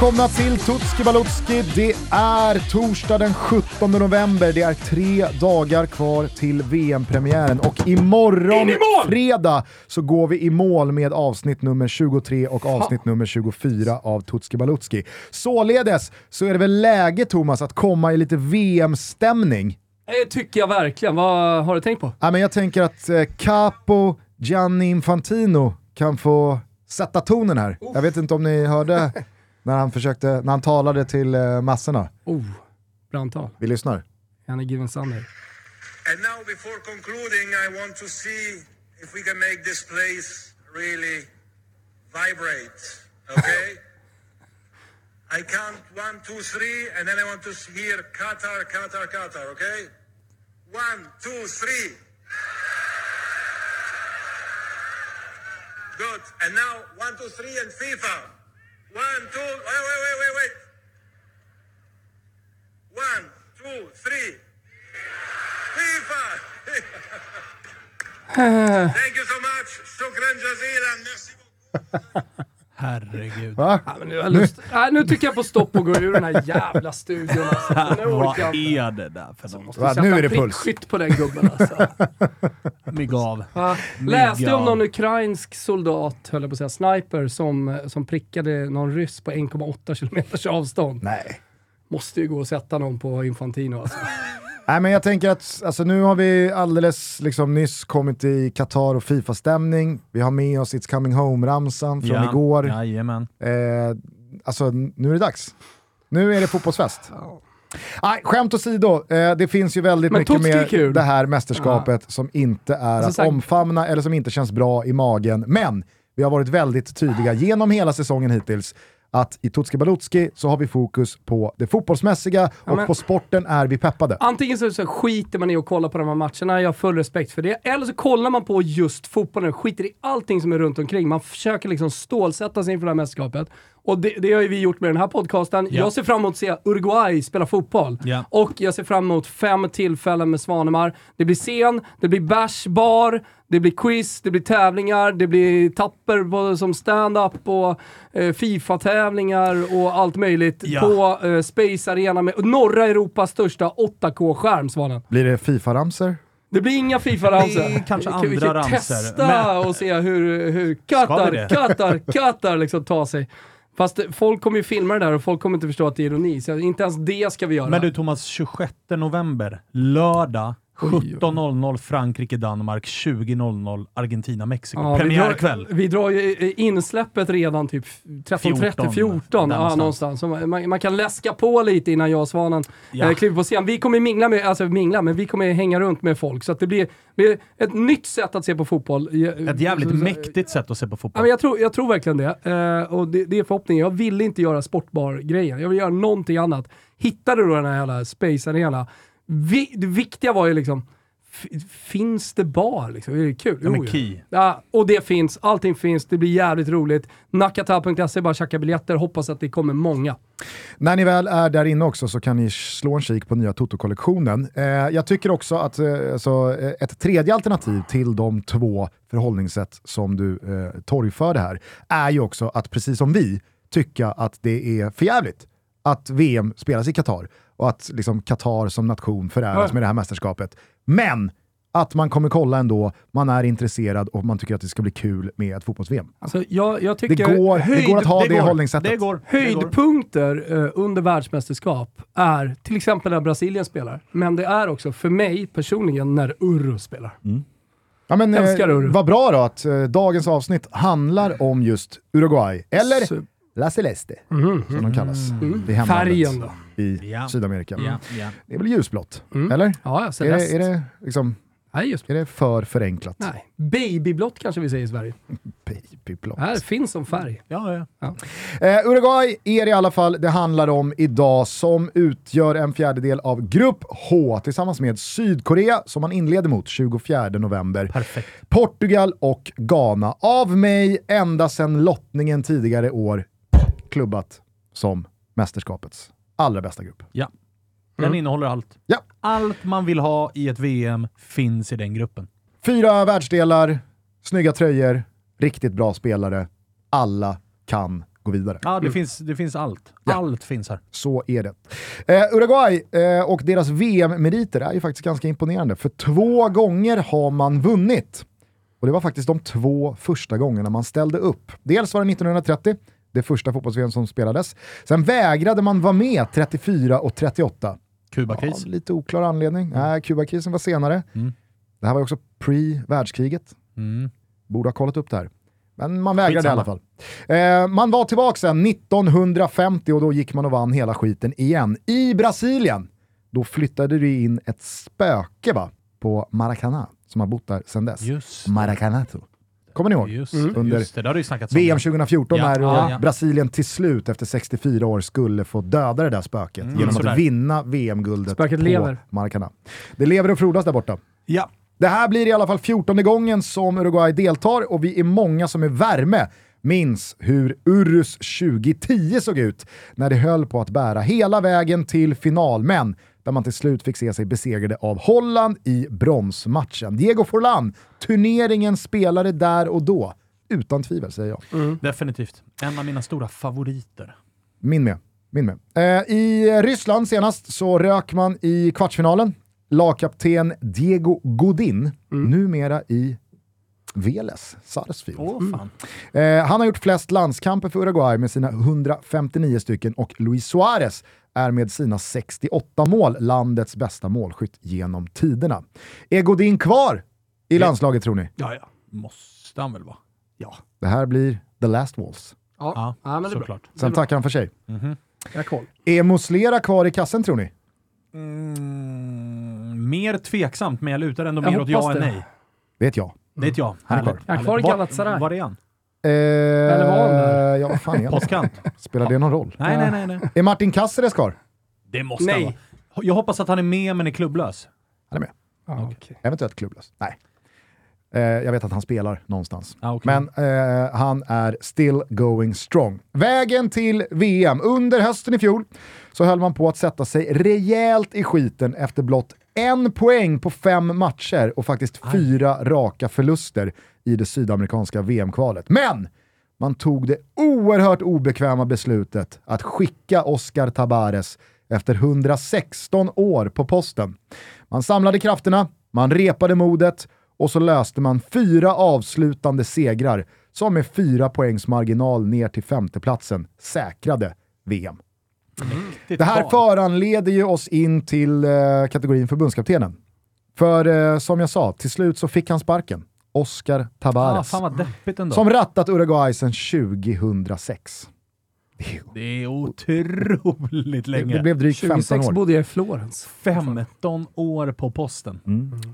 välkomna till Tutski Balutski. Det är torsdag den 17 november. Det är tre dagar kvar till VM-premiären och imorgon fredag så går vi i mål med avsnitt nummer 23 och avsnitt nummer 24 av Tutski Balutski. Således så är det väl läge Thomas att komma i lite VM-stämning. Det tycker jag verkligen. Vad har du tänkt på? Ja, men jag tänker att eh, Capo Gianni Infantino kan få sätta tonen här. Jag vet inte om ni hörde när han, försökte, när han talade till eh, massorna. Oh, brandtal. Vi lyssnar. Han är given Sunday. And now, before concluding, I want to see if we can make this place really vibrate. Okay? I count one, two, three, and then I want to hear Qatar, Qatar, Qatar. Okay? One, two, three. Good. And now one, two, three, and FIFA. One, two. Wait, wait, wait, wait, wait. One, two, three. FIFA. Thank you so much. Shukran jazilan. Merci beaucoup. Herregud. Va? Ja, men nu, har lust. Nej, nu tycker jag på stopp och gå ur den här jävla studion. Alltså. Vad är det där för något? Va, Sätta nu är det puls. på den gubben alltså. Mygg av. Ja, Läste om av. någon ukrainsk soldat, höll jag på att säga, sniper, som, som prickade någon ryss på 1,8 kilometers avstånd. Nej. Måste ju gå och sätta någon på Infantino alltså. Nej men jag tänker att alltså, nu har vi alldeles liksom, nyss kommit i Qatar och Fifa-stämning. Vi har med oss It's coming home-ramsan från Ja, igår. Jajamän. Eh, alltså nu är det dags. Nu är det fotbollsfest. Nej, skämt åsido, eh, det finns ju väldigt Men mycket med kul. det här mästerskapet som inte är Alltså, att omfamna eller som inte känns bra i magen. Men vi har varit väldigt tydliga genom hela säsongen hittills att i Tutski Balutski så har vi fokus på det fotbollsmässiga och men- på sporten är vi peppade. Antingen så, så skiter man i att kolla på de här matcherna, jag har full respekt för det. Eller så kollar man på just fotbollen, skiter i allting som är runt omkring. Man försöker liksom stålsätta sig inför det här mästerskapet. Och det, det har ju vi gjort med den här podcasten. Ja. Jag ser fram emot att se Uruguay spela fotboll. Ja. Och jag ser fram emot fem tillfällen med Svanemar. Det blir scen, det blir bash, bar, det blir quiz, det blir tävlingar, det blir tapper på, som stand-up och eh, Fifa-tävlingar och allt möjligt Ja. på eh, Space Arena med norra Europas största 8K-skärm, Svanen. Blir det Fifa-ramser? Det blir inga Fifa-ramsor. Det är kanske Vi kan- vi andra kan ramsor, testa men- och se hur, Qatar? Qatar, Qatar liksom tar sig. Fast folk kommer ju filma det där och folk kommer inte förstå att det är ironi, så inte ens det ska vi göra. Men du Thomas, 26 november, lördag, 17.00 Frankrike-Danmark, 20.00 Argentina-Mexiko. Ja, vi Premiärkväll. drar, vi drar ju eh, insläppet redan typ 13.30, 14, 14 där ja, någonstans. någonstans. Man, man kan läska på lite innan jag och Svanen Ja. eh, kliver på scen. Vi kommer mingla med, alltså mingla, men vi kommer hänga runt med folk. Så att det blir, blir ett nytt sätt att se på fotboll. Ett jävligt Så- så- mäktigt sätt att se på Ja, fotboll. men jag, tror, jag tror verkligen det. Eh, och det, det är förhoppningen. Jag vill inte göra sportbar-grejen. Jag vill göra någonting annat. Hittade du den här jävla Space Arena? Vi, det viktiga var ju liksom, finns det bar liksom? Är det kul? Ja, men Jo, ja. key. Ja, och det finns. Allting finns. Det blir jävligt roligt. Nakata.se, bara tjacka biljetter. Hoppas att det kommer många. När ni väl är där inne också så kan ni slå en kik på nya Toto-kollektionen. Eh, jag tycker också att eh, alltså, eh, ett tredje alternativ till de två förhållningssätt som du eh, torgförde här är ju också att precis som vi tycka att det är förjävligt att VM spelas i Qatar och att liksom, Qatar som nation föräras Ja. med det här mästerskapet. Men att man kommer kolla ändå, man är intresserad och man tycker att det ska bli kul med ett fotbolls-VM. Alltså, jag, jag Det går, det går att ha det, går. hållningssättet. Det går. Det. Höjdpunkter eh, under världsmästerskap är till exempel när Brasilien spelar, men det är också för mig personligen när Urro spelar. Ja, men, eh, Älskar Uruguay. vad bra då att eh, dagens avsnitt handlar om just Uruguay, eller Så- La Celeste, som de kallas Mm. Färgen då. I Ja. Sydamerika. Ja, ja. Det är väl ljusblått, Mm. eller? Ja, Är det, är, det, liksom, Nej, just är det för förenklat? Nej. Babyblått kanske vi säger i Sverige. Babyblått. Här finns som färg. ja, ja. Eh, Uruguay är i alla fall det handlar om idag, som utgör en fjärdedel av Grupp H tillsammans med Sydkorea som man inleder mot 24 november. Perfekt. Portugal och Ghana. Av mig ända sedan lottningen tidigare år klubbat som mästerskapets allra bästa grupp. Ja. Den Mm. innehåller allt. Ja. Allt man vill ha i ett VM finns i den gruppen. Fyra världsdelar, snygga tröjor, riktigt bra spelare. Alla kan gå vidare. Ja, det, finns, det finns allt. Ja. Allt finns här. Så är det. Eh, Uruguay eh, och deras VM-meriter är ju faktiskt ganska imponerande, för två gånger har man vunnit. Och det var faktiskt de två första gångerna man ställde upp. Dels var det 1930, det första fotbolls som spelades. Sen vägrade man vara med 34 och 38. Kubakris. Av lite oklar anledning. Nej, Kubakrisen var senare. Mm. Det här var också pre-världskriget. Mm. Borde ha kollat upp det här. Men man vägrade Skitsamma. i alla fall. Eh, man var tillbaka sen 1950 och då gick man och vann hela skiten igen. I Brasilien, då flyttade det in ett spöke va? på Maracanã som har bott där sedan dess. Just. Maracanato. Kommer ni ihåg? Just, Under just det, det har du ju snackats om. VM 2014 Ja, när ja, ja. Brasilien till slut efter 64 år skulle få döda det där spöket genom Mm. sådär. att vinna VM-guldet Spöket på lever. Maracanã. Det lever och frodas där borta. Ja. Det här blir i alla fall 14 gången som Uruguay deltar och vi är många som är värme minns hur Urus 2010 såg ut när det höll på att bära hela vägen till final, men där man till slut fick se sig besegrade av Holland i bronsmatchen. Diego Forlan, turneringens spelare där och då. Utan tvivel säger jag. Definitivt. En av mina stora favoriter. Min med. Min med. Eh, I Ryssland senast så rök man i kvartsfinalen. Lagkapten Diego Godin, numera i Veles, Sarsfield. Åh fan. Eh, han har gjort flest landskamper för Uruguay med sina 159 stycken och Luis Suarez är med sina 68 mål landets bästa målskytt genom tiderna. Är Godin kvar i landslaget tror ni? Ja, ja. Måste han väl vara? Ja, Det här blir the last walls. ja. Ja, ja men det är bra. Sen tackar han för sig. Jag har koll. Är Muslera kvar i kassen tror ni? Mm, mer tveksamt, men jag lutar ändå Jag mer åt ja än det. nej. Vet jag. Det är ett ja. Han är kvar. Är han kvar i Var- Galatasaray? Var är han? Eller var han där? Ja, vad fan är han? Postkant? Spelar det någon roll? Nej, nej, nej, nej. Är Martin Cáceres kvar? Det måste Nej. han vara. Jag hoppas att han är med, men är klubblös. Han är med. Ja, okej. Eventuellt klubblös. Nej. Eh, jag vet att han spelar någonstans. Ah, okej. Men eh, han är still going strong. Vägen till VM. Under hösten i fjol så höll man på att sätta sig rejält i skiten efter blott en poäng på fem matcher och faktiskt fyra raka förluster i det sydamerikanska VM-kvalet. Men man tog det oerhört obekväma beslutet att skicka Oscar Tabares efter 116 år på posten. Man samlade krafterna, man repade modet och så löste man fyra avslutande segrar som med fyra poängs marginal ner till femteplatsen säkrade VM. Det här tal. föranleder ju oss in till eh, kategorin förbundskaptenen. För eh, som jag sa, till slut så fick han sparken. Oscar Ah, Tabares. ändå. som rattat Uruguay sedan 2006. Det, är- otroligt länge. det blev drygt 15 26 år. bodde jag i Florens. 15 år på posten.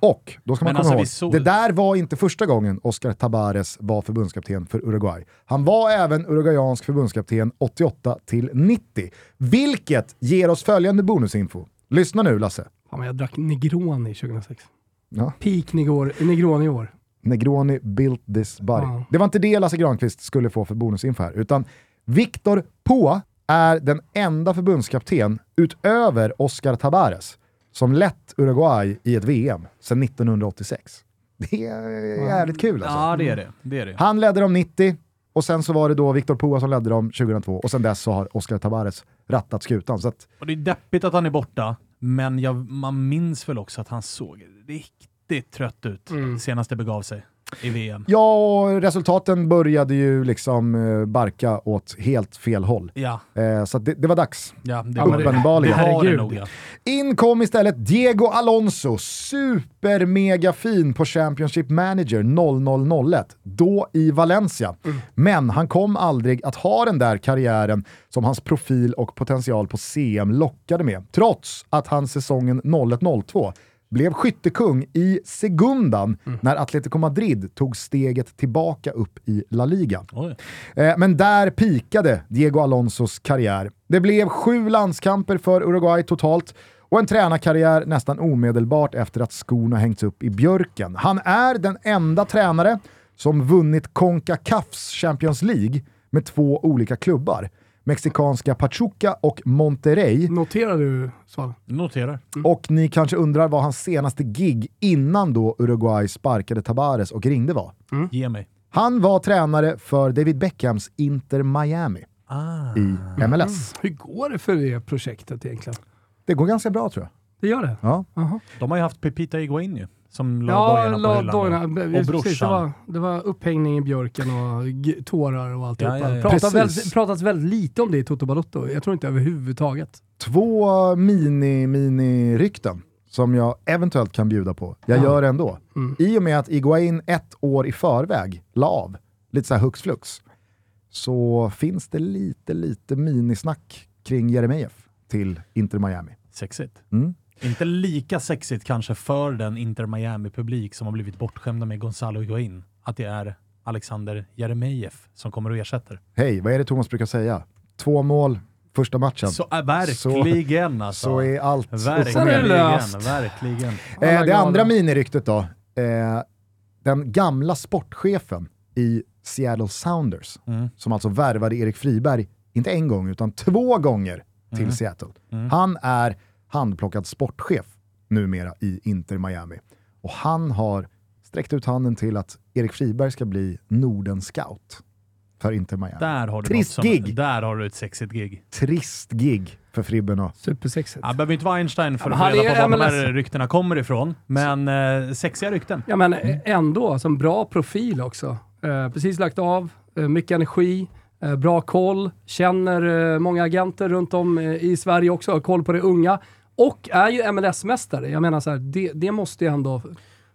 Och då ska man Men komma alltså, vi ihåg, såg- det där var inte första gången Oscar Tabares var förbundskapten för Uruguay. Han var även uruguayansk förbundskapten 88 till 90. Vilket ger oss följande bonusinfo. Lyssna nu Lasse. Fan, men jag drack Negroni 2006. Ja. Peak Negor, Negroni i år. Negroni built this body. Ja. Det var inte det Lasse Granqvist skulle få för bonusinfo här, utan Victor Poa är den enda förbundskapten utöver Oscar Tabares som lett Uruguay i ett VM sedan 1986. Det är jävligt kul alltså. Ja, det är det. det, är det. Han ledde dem 90 och sen så var det då Victor Poa som ledde dem 2002 och sen dess så har Oscar Tabares rattat skutan. Så att, Och det är deppigt att han är borta, men jag, man minns väl också att han såg riktigt trött ut senast det begav sig i VM. ja, och resultaten började ju liksom eh, barka åt helt fel håll. Ja, Eh, så det, det var dags. ja det, det- Uppenbarligen. Det det nog, ja. In kom istället Diego Alonso, super mega fin på Championship Manager 0001, då i Valencia. Men han kom aldrig att ha den där karriären som hans profil och potential på CM lockade med, trots att han säsongen 01-02 blev skyttekung i segundan när Atletico Madrid tog steget tillbaka upp i La Liga. Eh, Men där pikade Diego Alonsos karriär. Det blev sju landskamper för Uruguay totalt och en tränarkarriär nästan omedelbart efter att skorna hängts upp i björken. Han är den enda tränare som vunnit Concacafs Champions League med två olika klubbar. Mexikanska Pachuca och Monterrey. Noterar du Sval? Noterar. Och ni kanske undrar vad hans senaste gig innan då Uruguay sparkade Tabares och ringde var. Ge mig. Han var tränare för David Beckhams Inter Miami. Ah. i MLS. Hur går det för det projektet egentligen? Det går ganska bra tror jag. Det gör det? Ja. Jaha. De har ju haft Pepita Iguain ju, som la Ja, dojorna på la hyllan. dojorna. Och Precis, det, brorsan. var, det var upphängning i björken och tårar och alltihopa. Ja, ja, ja. Pratat, väldigt, pratats väldigt lite om det i Toto Balotto. Jag tror inte överhuvudtaget. Två mini-mini-rykten som jag eventuellt kan bjuda på. Jag Ja. gör det ändå. Mm. I och med att Iguain ett år i förväg la av, lite så här hux flux, så finns det lite, lite minisnack kring Jeremejeff till Inter Miami. Sexigt. Mm. Inte lika sexigt kanske för den Inter Miami-publik som har blivit bortskämda med Gonzalo Higuain, att det är Alexander Jeremejeff som kommer och ersätter. Hej, vad är det Thomas brukar säga? Två mål första matchen. Så, äh, verkligen alltså. Så är allt. Verkligen, verkligen. Alla Eh, det andra miniryktet då. Eh, den gamla sportchefen i Seattle Sounders, Mm. som alltså värvade Erik Friberg, inte en gång utan två gånger till Mm. Seattle. Han är handplockad sportchef numera i Inter Miami. Och han har sträckt ut handen till att Erik Friberg ska bli Norden-scout för Inter Miami. Där har du Trist som, gig. Där har du ett sexigt gig. Trist gig för Fribben och Supersexigt. Jag behöver inte vara Einstein för Ja, att reda han på var är de här MLS. ryktena kommer ifrån, men eh, sexiga rykten. Ja men ändå, som bra profil också. Eh, precis lagt av, eh, mycket energi, eh, bra koll, känner eh, många agenter runt om eh, i Sverige också, har koll på det unga. Och är ju MLS-mästare. Jag menar så här, det, det måste ju ändå...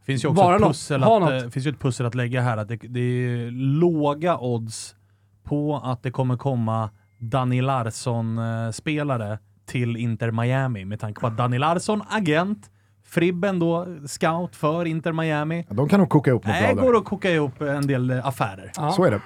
finns ju också Vara ett något, pussel, ha att, något. eh, finns ju ett pussel att lägga här. Att det, det är låga odds på att det kommer komma Dani Larsson-spelare till Inter Miami med tanke på att Dani Larsson, agent, Fribben då, scout för Inter Miami. Ja, de kan nog koka ihop något Det bra går där. att koka ihop en del eh, affärer. Ja. Så är det.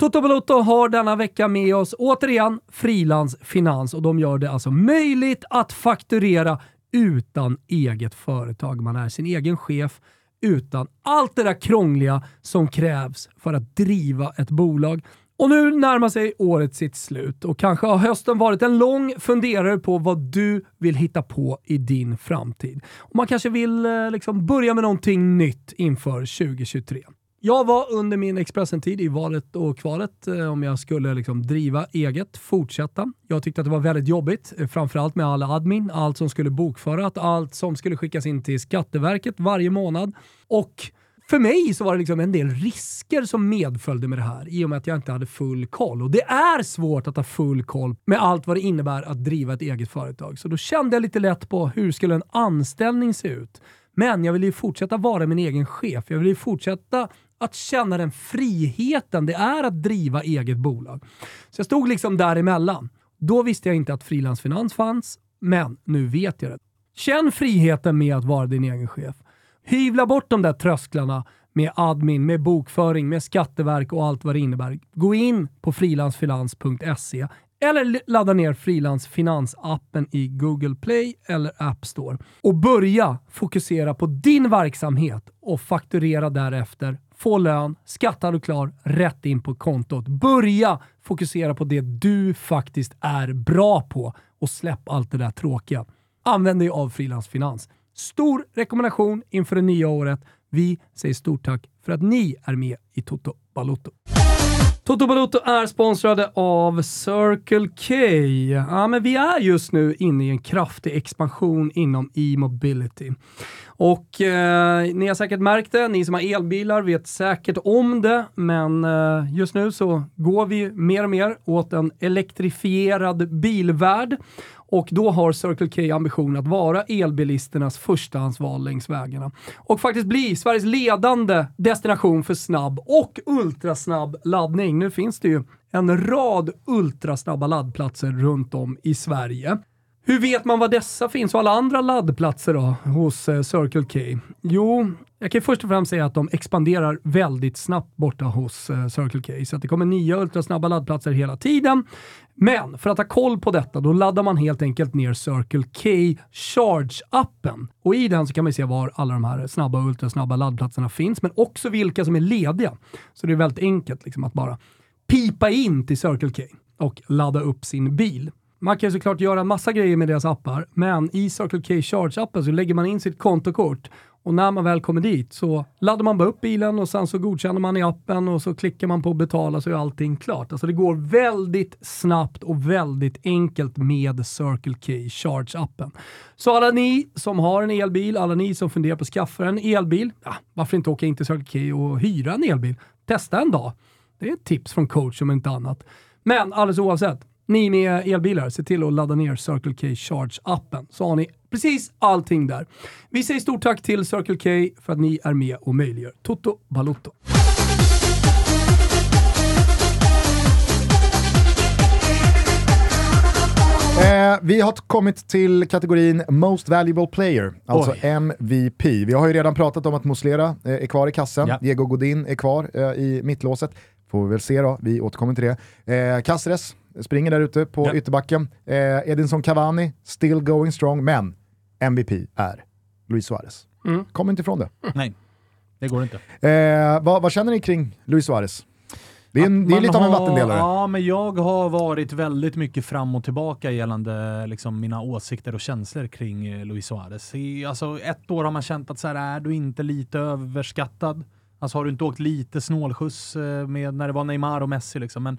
Toto Balotto har denna vecka med oss återigen frilansfinans och de gör det alltså möjligt att fakturera utan eget företag. Man är sin egen chef utan allt det där krångliga som krävs för att driva ett bolag. Och nu närmar sig året sitt slut och kanske har hösten varit en lång funderare på vad du vill hitta på i din framtid. Och man kanske vill eh, liksom börja med någonting nytt inför 2023. Jag var under min Expressen-tid i valet och kvalet eh, om jag skulle liksom driva eget, fortsätta. Jag tyckte att det var väldigt jobbigt, eh, framförallt med all admin, allt som skulle bokföras, allt som skulle skickas in till Skatteverket varje månad. Och för mig så var det liksom en del risker som medföljde med det här i och med att jag inte hade full koll. Och det är svårt att ha full koll med allt vad det innebär att driva ett eget företag. Så då kände jag lite lätt på hur skulle en anställning se ut? Men jag ville ju fortsätta vara min egen chef. Jag ville ju fortsätta att känna den friheten det är att driva eget bolag. Så jag stod liksom däremellan. Då visste jag inte att frilansfinans fanns, men nu vet jag det. Känn friheten med att vara din egen chef. Hyvla bort de där trösklarna med admin, med bokföring, med skatteverk och allt vad det innebär. Gå in på frilansfinans.se eller ladda ner frilansfinansappen i Google Play eller App Store och börja fokusera på din verksamhet och fakturera därefter. Få lön, skattad och klar, rätt in på kontot. Börja fokusera på det du faktiskt är bra på och släpp allt det där tråkiga. Använd dig av frilansfinans. Stor rekommendation inför det nya året. Vi säger stort tack för att ni är med i Toto Balotto. Toto Balotto är sponsrade av Circle K. Ja, men vi är just nu inne i en kraftig expansion inom e-mobility. Och eh, ni har säkert märkt det, ni som har elbilar vet säkert om det, men eh, just nu så går vi mer och mer åt en elektrifierad bilvärld. Och då har Circle K ambition att vara elbilisternas förstahandsval längs vägarna. Och faktiskt bli Sveriges ledande destination för snabb och ultrasnabb laddning. Nu finns det ju en rad ultrasnabba laddplatser runt om i Sverige. Hur vet man var dessa finns och alla andra laddplatser då hos eh, Circle K? Jo, jag kan först och främst säga att de expanderar väldigt snabbt borta hos eh, Circle K. Så att det kommer nya ultrasnabba laddplatser hela tiden. Men för att ha koll på detta, då laddar man helt enkelt ner Circle K Charge-appen. Och i den så kan man se var alla de här snabba och ultrasnabba laddplatserna finns, men också vilka som är lediga. Så det är väldigt enkelt liksom att bara pipa in till Circle K och ladda upp sin bil man kan såklart göra massa grejer med deras appar, men i Circle K Charge-appen så lägger man in sitt kontokort och när man väl kommer dit så laddar man bara upp bilen och sen så godkänner man i appen och så klickar man på betala så är allting klart. Alltså det går väldigt snabbt och väldigt enkelt med Circle K Charge-appen. Så alla ni som har en elbil, alla ni som funderar på att skaffa en elbil, ja, varför inte åka in till Circle K och hyra en elbil? Testa en dag. Det är ett tips från coach om inte annat. Men alldeles oavsett, ni med elbilar, se till att ladda ner Circle K Charge-appen så har ni precis allting där. Vi säger stort tack till Circle K för att ni är med och möjliggör Toto Balotto. Eh, vi har kommit till kategorin Most Valuable Player, alltså Oj. MVP. Vi har ju redan pratat om att Muslera eh, är kvar i kassen, Ja. Diego Godin är kvar eh, i mittlåset. Får vi väl se då, vi återkommer till det. Eh, Caceres springer där ute på Ja. ytterbacken. Eh, Edinson Cavani, still going strong, men MVP är Luis Suarez. Mm. Kommer inte ifrån det. Nej, det går inte. Eh, vad, vad känner ni kring Luis Suarez? Det är, en, det är lite av en har- vattendelare. Ja, men jag har varit väldigt mycket fram och tillbaka gällande liksom, mina åsikter och känslor kring eh, Luis Suarez. I, alltså, ett år har man känt att så här, är du inte lite överskattad? Alltså har du inte åkt lite snålskjuts eh, med när det var Neymar och Messi liksom? Men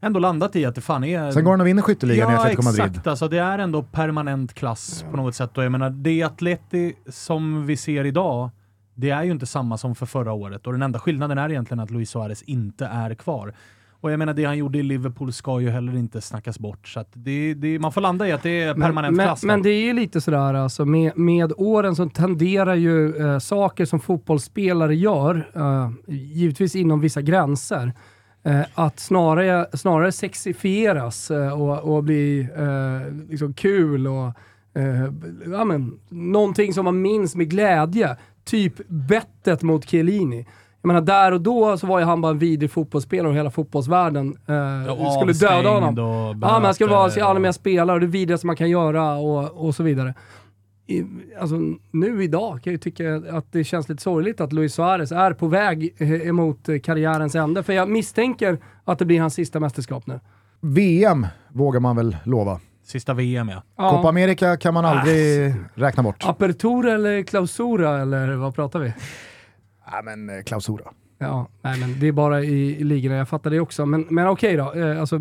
ändå landat i att det fan är... Sen går han och vinner skytteligan i Ja, Atletico Madrid. exakt. Alltså, det är ändå permanent klass på något sätt. Och jag menar, det Atleti som vi ser idag, det är ju inte samma som för förra året. Och den enda skillnaden är egentligen att Luis Suarez inte är kvar. Och jag menar, det han gjorde i Liverpool ska ju heller inte snackas bort. Så att det, det, man får landa i att det är permanent men, klass. men där. det är ju lite sådär alltså, med, med åren så tenderar ju eh, saker som fotbollsspelare gör, eh, givetvis inom vissa gränser, att snarare, snarare sexifieras eh, och, och bli eh, liksom kul och eh, ja, men, någonting som man minns med glädje. Typ bettet mot Chiellini. Jag menar, där och då så var ju han bara en vidrig fotbollsspelare och hela fotbollsvärlden eh, skulle döda honom. Ja, men han skulle vara så alla med spelare och det vidrigaste man kan göra och, och så vidare. I, alltså, nu idag kan jag ju tycka att det känns lite sorgligt att Luis Suarez är på väg eh, emot eh, karriärens ände. För jag misstänker att det blir hans sista mästerskap nu. VM vågar man väl lova. Sista VM ja. Ja. Copa America kan man aldrig räkna bort. Apertura eller klausura eller vad pratar vi? Ja, men eh, klausura. Ja, nej men det är bara i, i ligorna, jag fattar det också. Men, men okej då, eh, alltså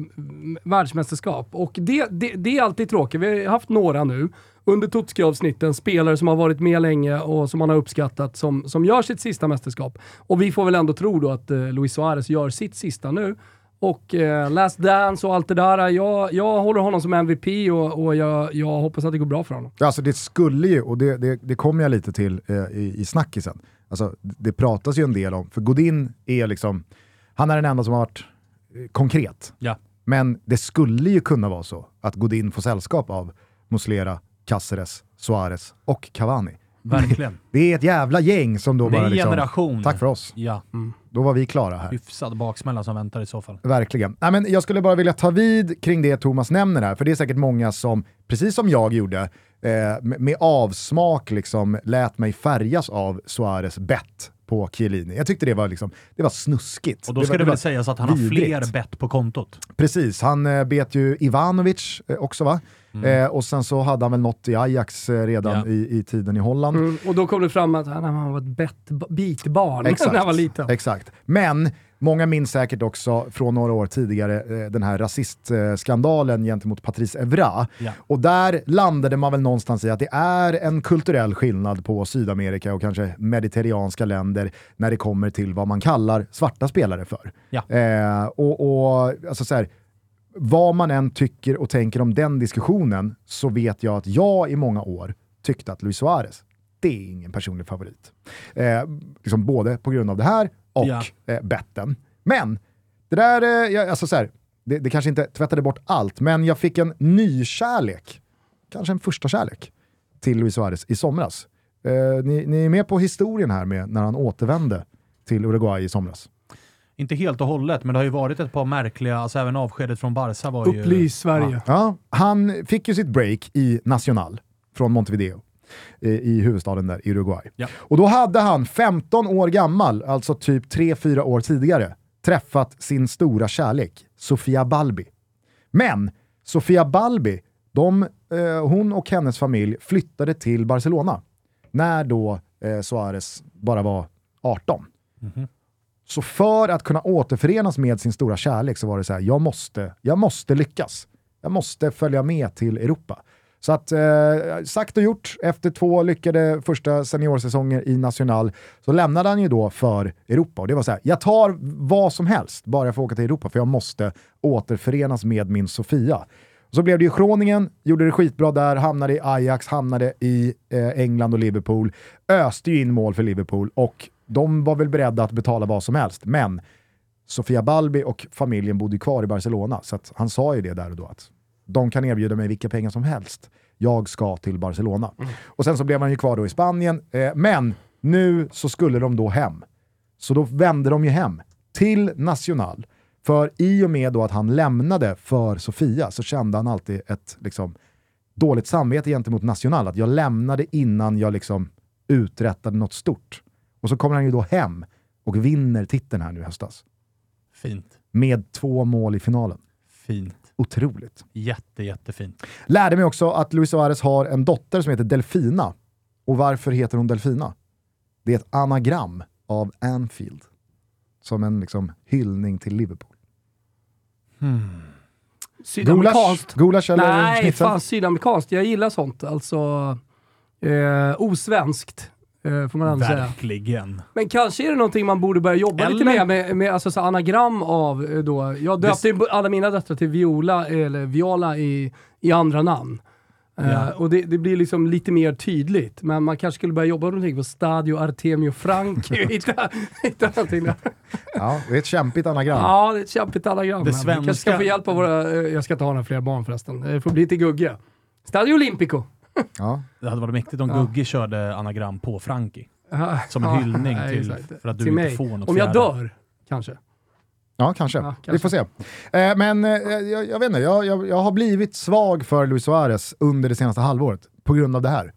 världsmästerskap. Och det, det, det är alltid tråkigt. Vi har haft några nu under Totski-avsnitten, spelare som har varit med länge och som man har uppskattat, som, som gör sitt sista mästerskap. Och vi får väl ändå tro då att eh, Luis Suarez gör sitt sista nu. Och eh, Last Dance och allt det där. Jag, jag håller honom som MVP och, och jag, jag hoppas att det går bra för honom. Alltså det skulle ju, och det, det, det kommer jag lite till eh, i, i snackisen, alltså, det pratas ju en del om, för Godin är liksom, han är den enda som har varit eh, konkret. Ja. Men det skulle ju kunna vara så att Godin får sällskap av Muslera, Caceres, Suarez och Cavani. Verkligen. Det är ett jävla gäng som då Det är bara en liksom, generation. tack för oss, Ja, då var vi klara här. hyfsad baksmälla som väntar i så fall. Verkligen. Nej, men jag skulle bara vilja ta vid kring det Thomas nämner här, för det är säkert många som, precis som jag gjorde, eh, med, avsmak liksom lät mig färgas av Suarez bett på Chiellini. Jag tyckte det var, liksom, det var snuskigt. Och då det ska var, det, var väl sägas att han har vidrigt. fler bett på kontot. Precis, han eh, bet ju Ivanovic eh, också va? Eh, och sen så hade han väl något i Ajax eh, redan Ja. i, i tiden i Holland. Mm, och då kom det fram att han, han var ett bett, bitbarn när han var liten. Exakt. Men många minns säkert också från några år tidigare eh, den här rasistskandalen gentemot Patrice Evra. Ja. Och där landade man väl någonstans i att det är en kulturell skillnad på Sydamerika och kanske mediterranska länder när det kommer till vad man kallar svarta spelare för. Ja. Eh, och, och alltså så här, vad man än tycker och tänker om den diskussionen så vet jag att jag i många år tyckte att Luis Suarez, det är ingen personlig favorit. Eh, liksom både på grund av det här och Ja. eh, betten. Men, det där, eh, jag, alltså så här, det, det kanske inte tvättade bort allt, men jag fick en ny kärlek, kanske en första kärlek, till Luis Suarez i somras. Eh, ni, ni är med på historien här med när han återvände till Uruguay i somras. Inte helt och hållet, men det har ju varit ett par märkliga, alltså även avskedet från Barca var ju... Upplys Sverige. Ja, han fick ju sitt break i Nacional från Montevideo eh, i huvudstaden där i Uruguay. Ja. Och då hade han 15 år gammal, alltså typ 3-4 år tidigare, träffat sin stora kärlek, Sofia Balbi. Men Sofia Balbi, de, eh, hon och hennes familj flyttade till Barcelona när då eh, Suarez bara var 18. Så för att kunna återförenas med sin stora kärlek så var det så här, jag måste, jag måste lyckas. Jag måste följa med till Europa. Så att, eh, sagt och gjort, efter två lyckade första seniorsäsonger i National så lämnade han ju då för Europa. Och det var så här, jag tar vad som helst bara jag får åka till Europa för jag måste återförenas med min Sofia. Så blev det ju Groningen, gjorde det skitbra där, hamnade i Ajax, hamnade i eh, England och Liverpool, öste ju in mål för Liverpool och de var väl beredda att betala vad som helst. Men Sofia Balbi och familjen bodde kvar i Barcelona, så han sa ju det där och då att de kan erbjuda mig vilka pengar som helst. Jag ska till Barcelona. Och sen så blev han ju kvar då i Spanien, eh, men nu så skulle de då hem. Så då vände de ju hem till National. För i och med då att han lämnade för Sofia så kände han alltid ett liksom, dåligt samvete gentemot National. Att jag lämnade innan jag liksom uträttade något stort. Och så kommer han ju då hem och vinner titeln här nu i höstas. Fint. Med två mål i finalen. Fint. Otroligt. Jätte, jättefint. Lärde mig också att Luis Suarez har en dotter som heter Delfina. Och varför heter hon Delfina? Det är ett anagram av Anfield. Som en liksom, hyllning till Liverpool. Sydamerikanskt. Gulasch eller Nej, schnitzel? fan sydamerikanskt. Jag gillar sånt. Alltså, eh, osvenskt. Eh, får man ändå säga. Verkligen. Men kanske är det någonting man borde börja jobba lite Eller- med, med, med alltså, så anagram av eh, då. Jag döpte ju alla mina döttrar till Viola, eller Viola i, i andra namn. Eh, Ja. och det, det blir liksom lite mer tydligt. Men man kanske skulle börja jobba någonting på Stadio Artemio Frank. hitta, hitta någonting där. Ja, det är ett kämpigt anagram. Ja, det är ett kämpigt anagram. Det Det Vi kanske ska svenska- få hjälp av våra... Jag ska inte ha några fler barn förresten. Det får bli till Gugge. Stadio Olimpico. Ja. Det hade varit mäktigt om Ja. Gugge körde anagram på Frankie. Som en ja, hyllning till- exakt. för att du Till inte mig. får något Om jag fjärde. dör, kanske. Ja, kanske. Ja, Vi får se. Eh, men eh, jag, jag vet inte, jag, jag, jag har blivit svag för Luis Suarez under det senaste halvåret på grund av det här.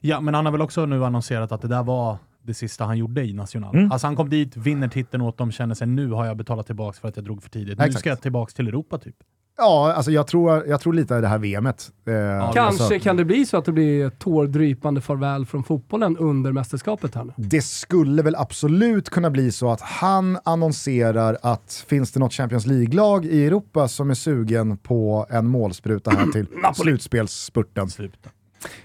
Ja, men han har väl också nu annonserat att det där var det sista han gjorde i National. Mm. Alltså han kom dit, vinner titeln åt dem, känner sig nu har jag betalat tillbaka för att jag drog för tidigt. Nu Exakt. ska jag tillbaka till Europa typ. Ja, alltså jag tror, jag tror lite i det här VMet. Eh, Kanske alltså, kan det bli så att det blir ett tårdrypande farväl från fotbollen under mästerskapet här nu. det skulle väl absolut kunna bli så att han annonserar att finns det något Champions League-lag i Europa som är sugen på en målspruta här till slutspelsspurten. Sluta.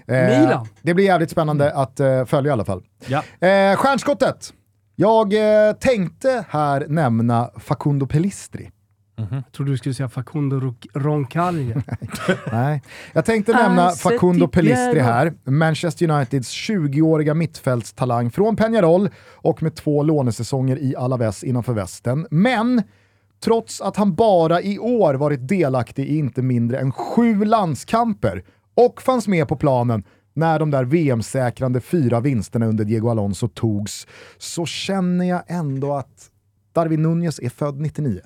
Eh, Milan. Det blir jävligt spännande att eh, följa i alla fall. Ja. Eh, stjärnskottet. Jag eh, tänkte här nämna Facundo Pellistri. Jag trodde du skulle säga Facundo Ro- Roncalli. Nej. Jag tänkte nämna Facundo Pellistri här, Manchester Uniteds 20-åriga mittfältstalang från Peñarol och med två lånesäsonger i Alaves innanför västen. Men trots att han bara i år varit delaktig i inte mindre än sju landskamper och fanns med på planen när de där VM-säkrande fyra vinsterna under Diego Alonso togs, så känner jag ändå att Darwin Nunez är född 99.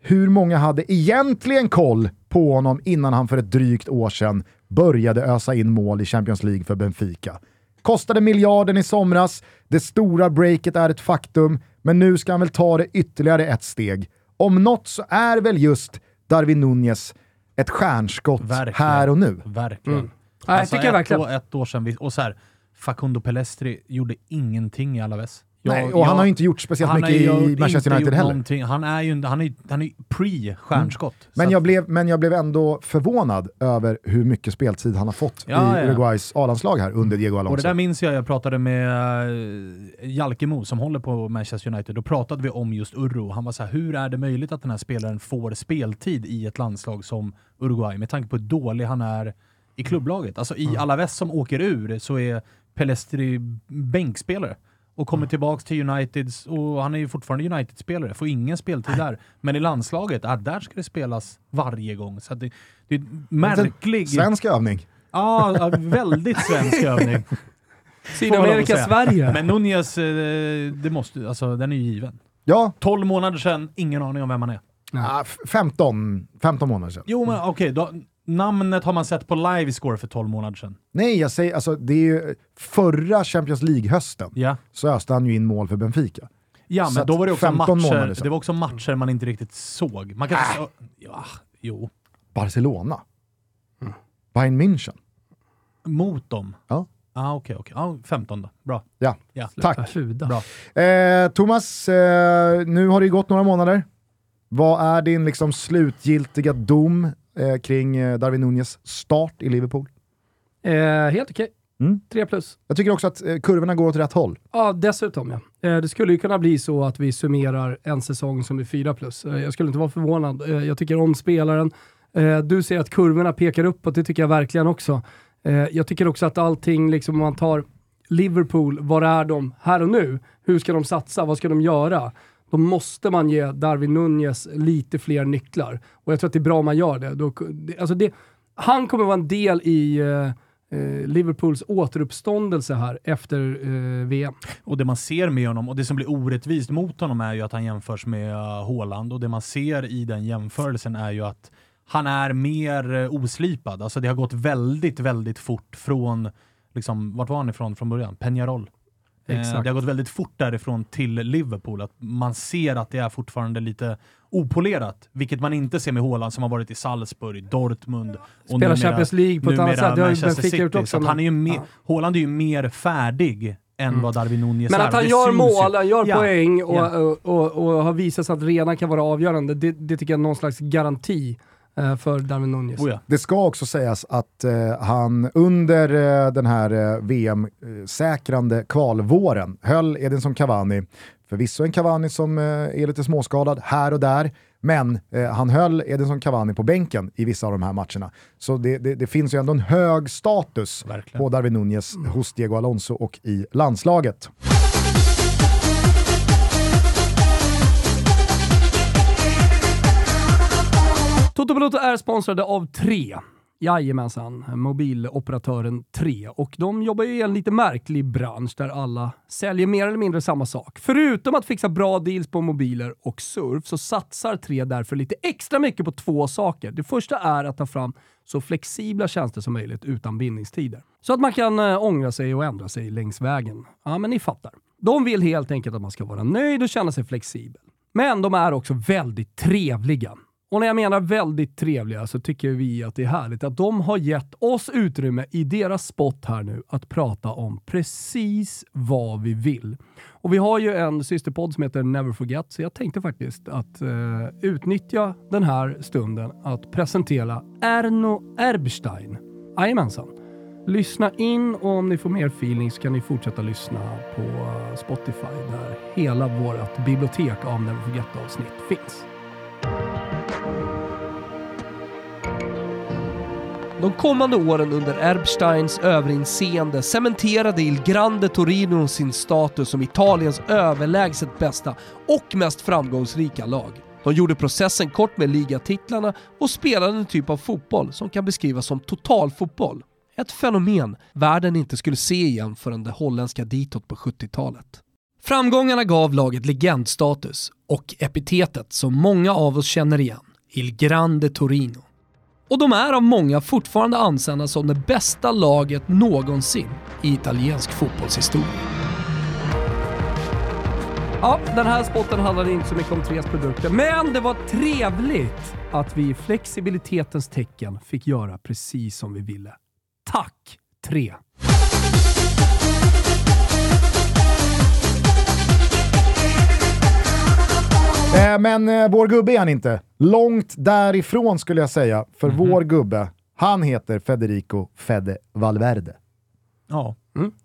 Hur många hade egentligen koll på honom innan han för ett drygt år sedan började ösa in mål i Champions League för Benfica? Kostade miljarden i somras, det stora breaket är ett faktum, men nu ska han väl ta det ytterligare ett steg. Om något så är väl just Darwin Nunez ett stjärnskott Verkligen. här och nu. Verkligen. Mm. Nej, jag tycker ett, verkligen. År, ett år sedan, vi- och så här, Facundo Pellestri gjorde ingenting i Alaves. Jag- Nej, och han jag- har ju inte gjort speciellt han mycket i Manchester United heller. någonting. Han är ju han är, han är pre-stjärnskott. Så Men att- jag, blev, men jag blev ändå förvånad över hur mycket speltid han har fått Ja, i ja. Uruguays A-landslag här under Diego Alonso. Och det där minns jag, jag pratade med uh, Jalkemo som håller på Manchester United. Då pratade vi om just Urro. Han var så här, hur är det möjligt att den här spelaren får speltid i ett landslag som Uruguay med tanke på hur dålig han är i klubblaget? Alltså i Alaves som åker ur så är Pelestri bänkspelare och kommer tillbaks till Uniteds och han är ju fortfarande United-spelare, får ingen speltid där. Men i landslaget, ah, där ska det spelas varje gång. Så det, det är märklig... Svensk övning. Ja, ja, väldigt svensk övning. Sydamerika. Sverige. Men Nunez, eh, det måste, alltså, den är ju given. Ja, 12 månader sedan, ingen aning om vem han är. ah, f- 15, 15 månader sedan. Jo, men okej, då- namnet har man sett på livescore för 12 månader sedan. Nej, jag säger alltså det är ju förra Champions League-hösten Ja, så öste han ju in mål för Benfica. ja Så men då var det också 15 månader matcher, det var också matcher man inte riktigt såg. Man kan inte så, ja, jo. Barcelona. Bayern München. Mot dem? Ja. Ah, okej, okej. Ah, 15 då. Bra. Ja, Ja. tack. Bra. Eh, Thomas, eh, nu har det ju gått några månader. Vad är din liksom slutgiltiga dom eh, kring eh, Darwin Nunez start i Liverpool? Eh, helt okej. Mm. Tre plus. Jag tycker också att eh, kurvorna går åt rätt håll. Ja, dessutom ja. Eh, det skulle ju kunna bli så att vi summerar en säsong som är fyra plus. Jag skulle inte vara förvånad. Jag tycker om spelaren. Du säger att kurvorna pekar uppåt, det tycker jag verkligen också. Jag tycker också att allting, liksom om man tar Liverpool, var är de här och nu? Hur ska de satsa? Vad ska de göra? Då måste man ge Darwin Nunez lite fler nycklar. Och jag tror att det är bra om man gör det. Då, det- alltså det han kommer vara en del i eh, eh Liverpools återuppståndelse här efter eh, VM. Och det man ser med honom, och det som blir orättvist mot honom är ju att han jämförs med uh, Haaland och det man ser i den jämförelsen är ju att han är mer uh, oslipad. Alltså det har gått väldigt, väldigt fort från, liksom, vart var han ifrån från början? Peñarol. Eh, Exakt. Det har gått väldigt fort därifrån till Liverpool. Att man ser att det är fortfarande lite opolerat, vilket man inte ser med Haaland som har varit i Salzburg, Dortmund och Spelar Champions League på ett annat sätt. Det har ju Manchester Benfica gjort City. också, han är ju men- mer, ja. Haaland är ju mer färdig än vad Darwin Nunez Men är. att han Det gör mål, han gör Ja. poäng och, Ja. och, och, och har visat sig att redan kan vara avgörande, det, det tycker jag är någon slags garanti för Darwin Nunez. Oh ja. Det ska också sägas att eh, han under eh, den här eh, VM-säkrande kvalvåren höll Edinson Cavani, förvisso en Cavani som eh, är lite småskadad här och där, men eh, han höll Edinson Cavani på bänken i vissa av de här matcherna. Så det, det, det finns ju ändå en hög status Verkligen. på Darwin Nunez hos Diego Alonso och i landslaget. Toto Balotto är sponsrade av Tre. Jajamensan, mobiloperatören 3. Och de jobbar ju i en lite märklig bransch där alla säljer mer eller mindre samma sak. Förutom att fixa bra deals på mobiler och surf så satsar 3 därför lite extra mycket på två saker. Det första är att ta fram så flexibla tjänster som möjligt utan bindningstider. Så att man kan eh, ångra sig och ändra sig längs vägen. Ja, men ni fattar. De vill helt enkelt att man ska vara nöjd och känna sig flexibel. Men de är också väldigt trevliga. Och när jag menar väldigt trevliga så tycker vi att det är härligt att de har gett oss utrymme i deras spot här nu att prata om precis vad vi vill. Och vi har ju en systerpodd som heter Never Forget, så jag tänkte faktiskt att eh, utnyttja den här stunden att presentera Erno Erbstein. Jajamensan. Lyssna in och om ni får mer feeling så kan ni fortsätta lyssna på Spotify där hela vårt bibliotek av Never Forget-avsnitt finns. De kommande åren under Erbsteins överinseende cementerade Il Grande Torino sin status som Italiens överlägset bästa och mest framgångsrika lag. De gjorde processen kort med ligatitlarna och spelade en typ av fotboll som kan beskrivas som totalfotboll. Ett fenomen världen inte skulle se igen förrän det holländska ditåt på 70-talet. Framgångarna gav laget legendstatus och epitetet som många av oss känner igen, Il Grande Torino. Och de är av många fortfarande ansedda som det bästa laget någonsin i italiensk fotbollshistoria. Ja, den här spotten handlade inte så mycket om Tres produkter, men det var trevligt att vi i flexibilitetens tecken fick göra precis som vi ville. Tack, Tre! Eh, men eh, vår gubbe är han inte. Långt därifrån skulle jag säga, för vår gubbe, han heter Federico Fede Valverde. Ja,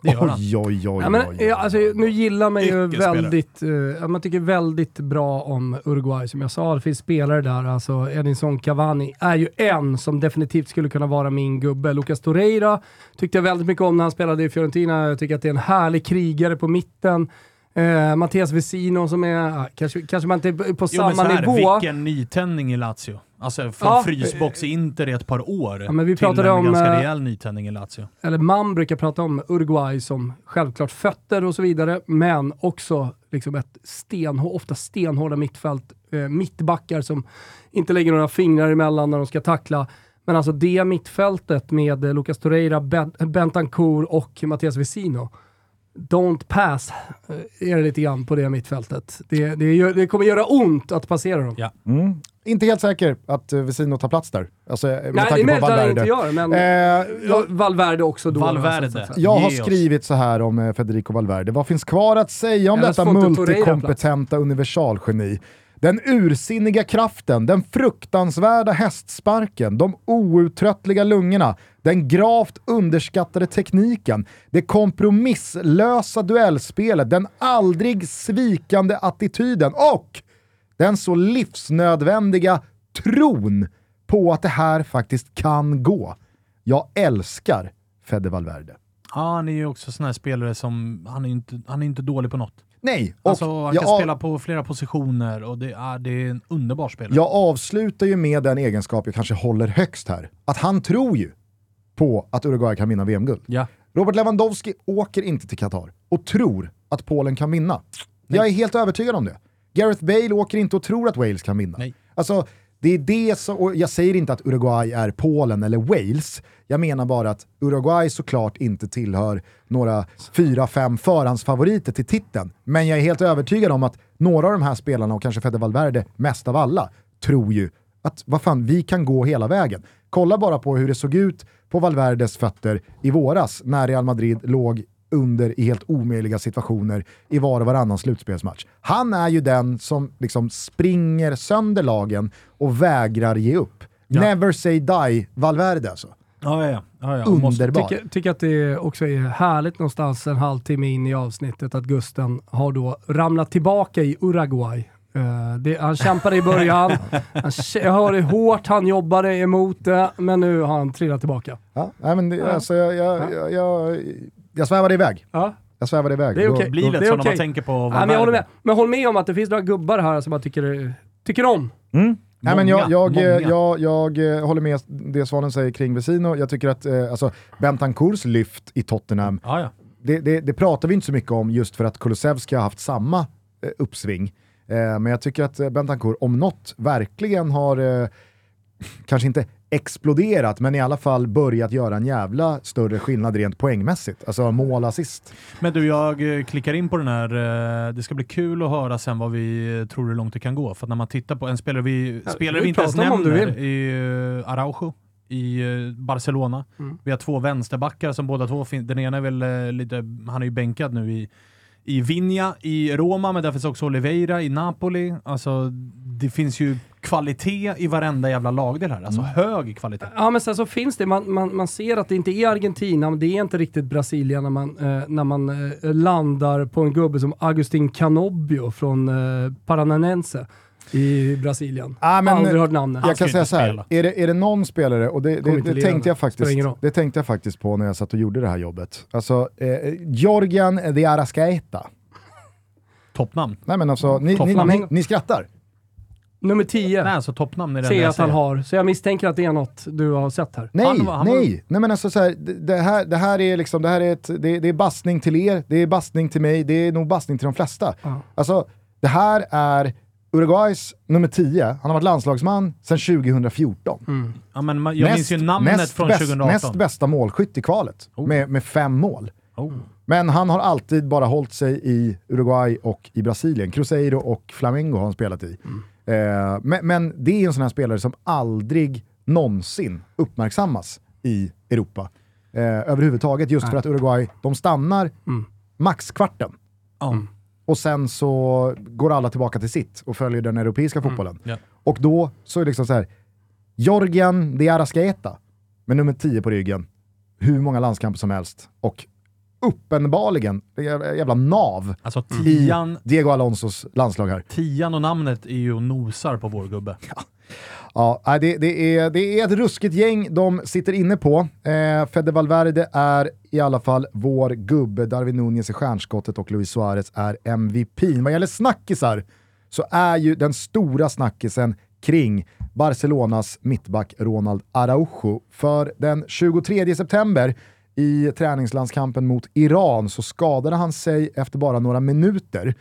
det gör han. Oj, oj, oj, Ja, men, oj, ja, alltså, nu gillar man ju väldigt, uh, man tycker väldigt bra om Uruguay. Som jag sa, det finns spelare där. Alltså Edinson Cavani är ju en som definitivt skulle kunna vara min gubbe. Lucas Torreira tyckte jag väldigt mycket om när han spelade i Fiorentina. Jag tycker att det är en härlig krigare på mitten. Uh, Mattias Vesino som är, kanske, kanske man inte är på Jo, samma så här, nivå. Vilken nytändning i Lazio. Alltså från Ja. frysbox i Inter i ett par år Ja, men vi till en om, ganska eh, rejäl nytändning i Lazio. eller man brukar prata om Uruguay som självklart fötter och så vidare, men också liksom ett stenhår, ofta stenhårda mittfält. Eh, mittbackar som inte lägger några fingrar emellan när de ska tackla. Men alltså det mittfältet med eh, Lucas Torreira, ben Bentancourt och Mattias Vesino. Don't pass eh, är det lite grann på det mittfältet. Det, det, det kommer göra ont att passera dem. Ja. Mm. inte helt säker att uh, Vesino tar plats där. Alltså, med Nej, det är tanke på Valverde. inte gör, men Eh, Valverde också då. Valverde. Jag har skrivit så här om eh, Federico Valverde. Vad finns kvar att säga om Eller detta multikompetenta universalgeni? Den ursinniga kraften, den fruktansvärda hästsparken, de outtröttliga lungorna, den gravt underskattade tekniken, det kompromisslösa duellspelet, den aldrig svikande attityden och den så livsnödvändiga tron på att det här faktiskt kan gå. Jag älskar Fede Valverde. Ja, han är ju också sån här spelare som, han är inte, han är inte dålig på något. Nej, och Alltså, han kan av- spela på flera positioner och det är, det är en underbar spelare. jag avslutar ju med den egenskap jag kanske håller högst här. Att han tror ju på att Uruguay kan vinna VM-guld. Ja. Robert Lewandowski åker inte till Qatar och tror att Polen kan vinna. Jag är helt övertygad om det. Gareth Bale åker inte och tror att Wales kan vinna. Nej. Alltså, det är det som, och jag säger inte att Uruguay är Polen eller Wales. Jag menar bara att Uruguay såklart inte tillhör några fyra, fem förhandsfavoriter till titeln. Men jag är helt övertygad om att några av de här spelarna, och kanske Fede Valverde mest av alla, tror ju att vad fan, vi kan gå hela vägen. Kolla bara på hur det såg ut på Valverdes fötter i våras när Real Madrid låg under i helt omöjliga situationer i var och varannan slutspelsmatch. Han är ju den som liksom springer sönder lagen och vägrar ge upp. Ja. Never say die Valverde alltså. Ja, ja, ja. ja. Underbar. Tycker, tycker att det också är härligt någonstans en halvtimme in i avsnittet att Gusten har då ramlat tillbaka i Uruguay. Eh, det, han kämpade i början, han, jag hörde hur hårt han jobbade emot det, men nu har han trillat tillbaka. Ja, nej, men det, alltså, jag, jag, jag, jag, jag svävade iväg. Ja. Jag svävade iväg. Det är okej. blir då- lätt det är så när man okej. tänker på Ja, men jag håller med. Men håll med om att det finns några gubbar här som man tycker, tycker om. Mm. Nej, men jag, Många, jag, många. jag, jag, eh, håller med det Svanen säger kring Vesino. Jag tycker att eh, alltså, Bentancurs lyft i Tottenham, Ja, ja. det, det, det pratar vi inte så mycket om just för att Kulusevski har haft samma eh, uppsving. Eh, men jag tycker att eh, Bentancur om något verkligen har, eh, kanske inte exploderat, men i alla fall börjat göra en jävla större skillnad rent poängmässigt. Alltså mål, assist. Men du, jag klickar in på den här. Det ska bli kul att höra sen vad vi tror hur långt det kan gå. För att när man tittar på en spelare vi, Ja, spelare vi vi inte ens nämner i Araujo i Barcelona. Mm. Vi har två vänsterbackar som båda två finns. Den ena är väl lite, han är ju bänkad nu i, i Vinja i Roma, men där finns också Oliveira i Napoli. Alltså, det finns ju kvalitet i varenda jävla lagdel här. Alltså hög kvalitet. Ja men sen så finns det, man, man, man ser att det inte är Argentina, men det är inte riktigt Brasilien när man, eh, när man eh, landar på en gubbe som Agustin Canobbio från eh, Paranense i Brasilien. Ah, men- Aldrig hört namnet. Jag kan säga så här, är det, är det någon spelare, och det, det, det, tänkte jag faktiskt, det tänkte jag faktiskt på när jag satt och gjorde det här jobbet. Alltså, eh, Jorgen de Arascaeta. Toppnamn. Nej men alltså, ni, ni, ni, ni skrattar. Nummer 10 Nej, alltså toppnamn är det ser att han har, så jag misstänker att det är något du har sett här. Nej, Han han var- nej. nej men alltså så här, det, det, här, det här är liksom, det här är ett, det, det är bastning till er, det är bastning till mig, det är nog bastning till de flesta. Ja. Alltså, det här är Uruguays nummer 10, han har varit landslagsman sedan 2014. Ja, men jag minns ju namnet näst från bäst, 2018. Näst bästa målskytt i kvalet, Oh. med, med fem mål. Oh. Men han har alltid bara hållit sig i Uruguay och i Brasilien. Cruzeiro och Flamengo har han spelat i. Eh, men, men det är en sån här spelare som aldrig någonsin uppmärksammas i Europa. Eh, överhuvudtaget, just för att Uruguay, de stannar Mm. maxkvarten. Ja. Och sen så går alla tillbaka till sitt och följer den europeiska fotbollen. Ja. Och då så är det liksom så här, Jorgen de Arascaeta med nummer 10 på ryggen, hur många landskamper som helst och uppenbarligen, jävla nav Alltså i tian, Diego Alonsos landslag här. tian och namnet är ju och nosar på vår gubbe. Ja, Ja, det, det, är, det är ett ruskigt gäng de sitter inne på. Eh, Fede Valverde är i alla fall vår gubbe, Darwin Nunez är stjärnskottet och Luis Suarez är MVP. Vad gäller snackisar så är ju den stora snackisen kring Barcelonas mittback Ronald Araujo. För den 23 september i träningslandskampen mot Iran så skadade han sig efter bara några minuter.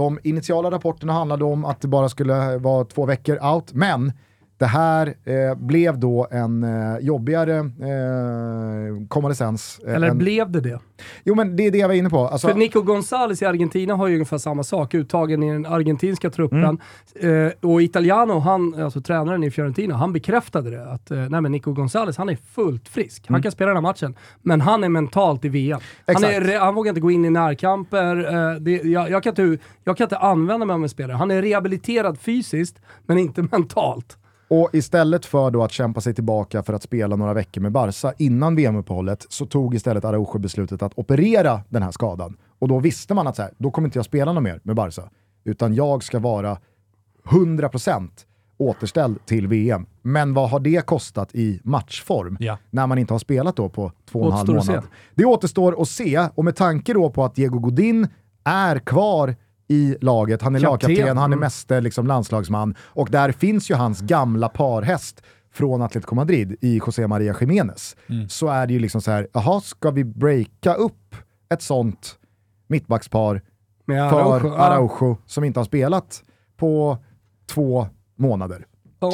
De initiala rapporterna handlade om att det bara skulle vara två veckor out, men det här eh, blev då en eh, jobbigare eh, konvalescens. eh, Eller än- blev det det? Jo men det är det jag var inne på. Alltså, För Nico Gonzales i Argentina har ju ungefär samma sak, uttagen i den argentinska truppen. Mm. Eh, och Italiano, han, alltså tränaren i Fiorentina, han bekräftade det. Att eh, nej, men Nico Gonzales, han är fullt frisk. Han kan spela den här matchen, men han är mentalt i VM. Han, är, Mm. Han vågar inte gå in i närkamper. Eh, det, jag, jag, kan inte, jag kan inte använda mig av en spelare. Han är rehabiliterad fysiskt, men inte mentalt. Och istället för då att kämpa sig tillbaka för att spela några veckor med Barca innan VM-uppehållet så tog istället Araujo beslutet att operera den här skadan. Och då visste man att så här, då kommer inte jag spela något mer med Barca. Utan jag ska vara 100% återställd till VM. Men vad har det kostat i matchform? Ja. När man inte har spelat då på två och en halv månad. Det återstår att se och med tanke då på att Diego Godin är kvar i laget, han är Kapten. lagkapten, han är Mm. meste liksom landslagsman och där finns ju hans gamla parhäst från Atletico Madrid i José Maria Jiménez. Så är det ju liksom så här, jaha, ska vi breaka upp ett sånt mittbackspar Med för Araujo. Araujo som inte har spelat på två månader? Ja.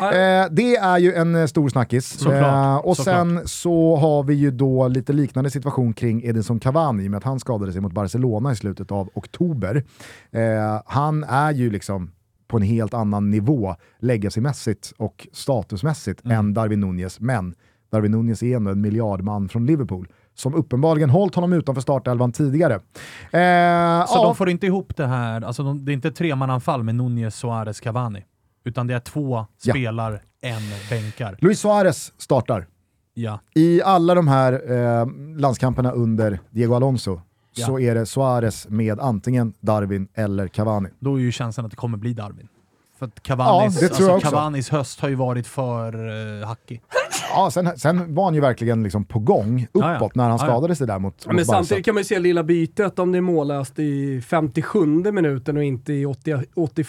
Eh, det är ju en eh, stor snackis. Eh, och såklart. sen så har vi ju då lite liknande situation kring Edinson Cavani i och med att han skadade sig mot Barcelona i slutet av oktober. Eh, han är ju liksom på en helt annan nivå legacymässigt och statusmässigt Mm. än Darwin Nunez. Men Darwin Nunez är ändå en miljardman från Liverpool som uppenbarligen hållit honom utanför startelvan tidigare. Eh, Så ja, de får inte ihop det här, alltså de, det är inte tremananfall med Nunez, Suarez, Cavani. Utan det är två Ja. spelar, en bänkar. Luis Suarez startar. Ja. I alla de här eh, landskamperna under Diego Alonso Ja. så är det Suarez med antingen Darwin eller Cavani. Då är ju känslan att det kommer bli Darwin. För att Cavanis, Ja, det tror jag alltså. Cavanis höst har ju varit för uh, hackig. Ja, sen, sen var han ju verkligen liksom på gång uppåt Ja, ja. när han skadade sig där mot, Men mot Barca. samtidigt kan man ju se lilla bytet om det är mållöst i 57 minuten och inte i 80, 81.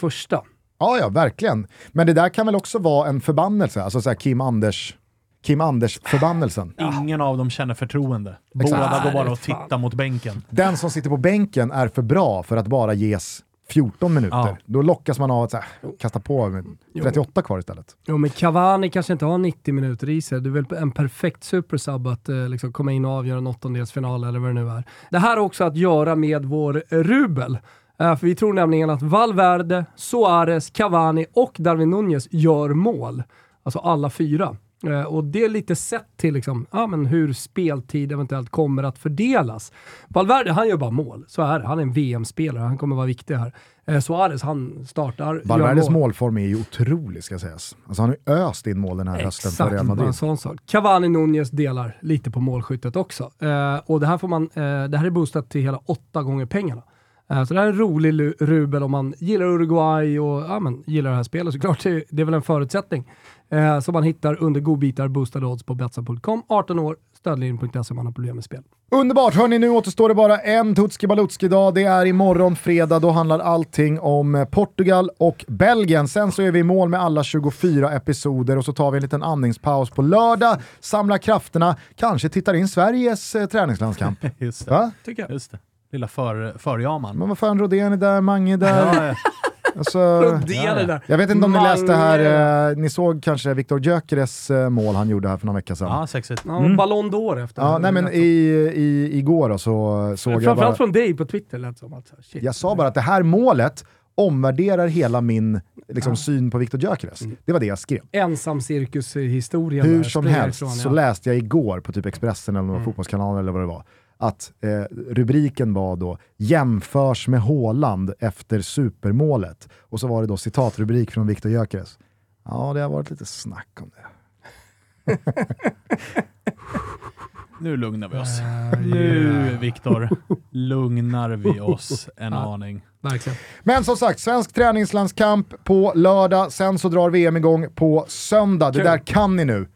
Ja, ja, verkligen. Men det där kan väl också vara en förbannelse, alltså så här Kim Anders Kim Anders-förbannelsen. Ingen av dem känner förtroende. Exakt. Båda går bara och tittar mot bänken. Den som sitter på bänken är för bra för att bara ges 14 minuter. Ja. Då lockas man av att så här, kasta på med 38 kvar istället. Jo men Cavani kanske inte har 90 minuter i sig. Det är väl en perfekt supersub att eh, liksom komma in och avgöra en åttondelsfinal eller vad det nu är. Det här har också att göra med vår rubel. Eh, för vi tror nämligen att Valverde, Suarez, Cavani och Darwin Nunez gör mål. Alltså alla fyra. Eh, och det är lite sett till liksom, ja, men hur speltid eventuellt kommer att fördelas. Valverde, han gör bara mål. Så är det. Han är en VM-spelare. Han kommer vara viktig här. Eh, Suarez, han startar, Valverdes mål. målform är ju otrolig ska sägas. Alltså han har ju öst in mål den här hösten för Real Exakt, Madrid. en sån sak. Cavani Nunez delar lite på målskyttet också. Eh, och det här, får man, eh, det här är boostat till hela åtta gånger pengarna. Eh, så det här är en rolig rubel om man gillar Uruguay och ja, men, gillar det här spelet såklart. Det, det är väl en förutsättning. Eh, som man hittar under godbitar boostade odds på Betsson.com. 18 år, stödlinjen.se om man har problem med spel. Underbart! Hörni, nu återstår det bara en Tutski Balutski dag. Det är imorgon fredag. Då handlar allting om eh, Portugal och Belgien. Sen så är vi i mål med alla 24 episoder och så tar vi en liten andningspaus på lördag, samlar krafterna, kanske tittar in Sveriges eh, träningslandskamp. Just det. Va? Tycker jag. Just det. Lilla för, förjaman. Men vad fan, Rodén är där, Mange är där. Ja, ja. Alltså, är där. jag vet inte om ni läste här, eh, ni såg kanske Viktor Gyökeres eh, mål han gjorde här för några veckor sedan. ja, sexigt. Ja, Ballon d'Or efter. Ja, nej men i, i, igår då så såg jag bara... Framförallt från dig på Twitter lät som att, shit. Jag sa bara att det här målet omvärderar hela min liksom, syn på Viktor Gyökeres. Det var det jag skrev. Ensam cirkushistorien. Hur som helst ifrån, så ja. läste jag igår på typ Expressen eller någon fotbollskanal eller vad det var, att eh, rubriken var då “Jämförs med Haaland efter supermålet” och så var det då citatrubrik från Viktor Gyökeres. Ja, det har varit lite snack om det. Nu lugnar vi oss. Nu, Viktor, lugnar vi oss en aning. Verkligen. Men som sagt, svensk träningslandskamp på lördag, sen så drar VM igång på söndag. Det Kul. där kan ni nu.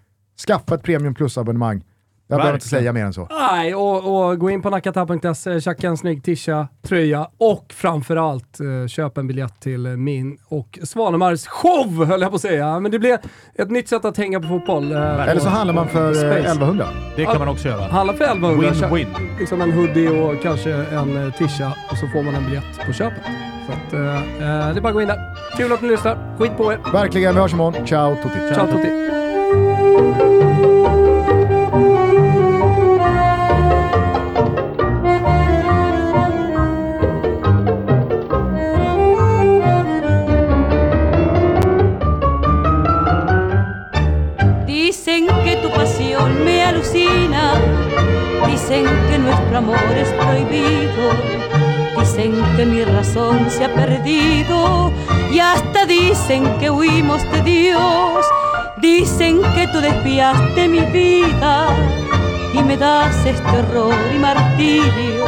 Skaffa ett Premium Plus-abonnemang. Jag behöver inte säga mer än så. Nej, och, och gå in på nakata.se, tjacka en snygg tisha, tröja och framförallt eh, köp en biljett till min och Svanemars show, höll jag på att säga. Men det blir ett nytt sätt att hänga på fotboll. eh, Eller så handlar man för eh, Space. 1100. Det kan man också göra. Handla för 1100, kö- Win-win. liksom en hoodie och kanske en tisha och så får man en biljett på köpet. Så att, eh, det är bara att gå in där. Kul att ni lyssnar. Skit på er. Verkligen, vi hörs imorgon. Ciao tutti. Ciao tutti. Mi razón se ha perdido y hasta dicen que huimos de Dios, dicen que tú desviaste mi vida y me das este horror y martirio.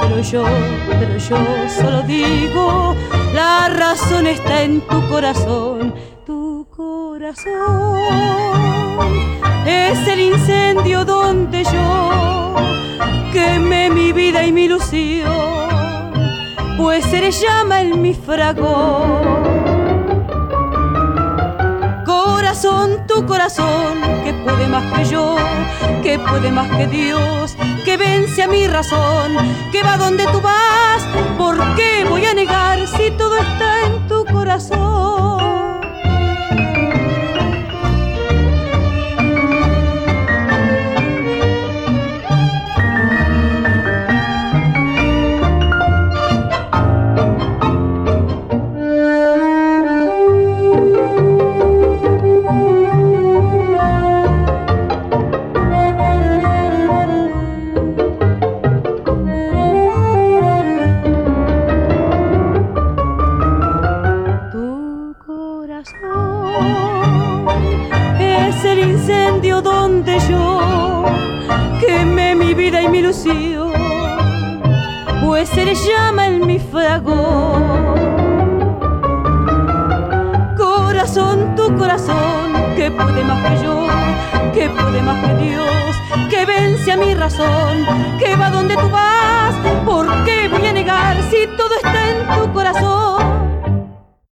Pero yo, pero yo solo digo, la razón está en tu corazón, tu corazón. Es el incendio donde yo quemé mi vida y mi ilusión, pues eres llama en mi. Corazón, tu corazón, que puede más que yo, que puede más que Dios, que vence a mi razón, que va donde tú vas. ¿Por qué voy a negar si todo está en tu corazón?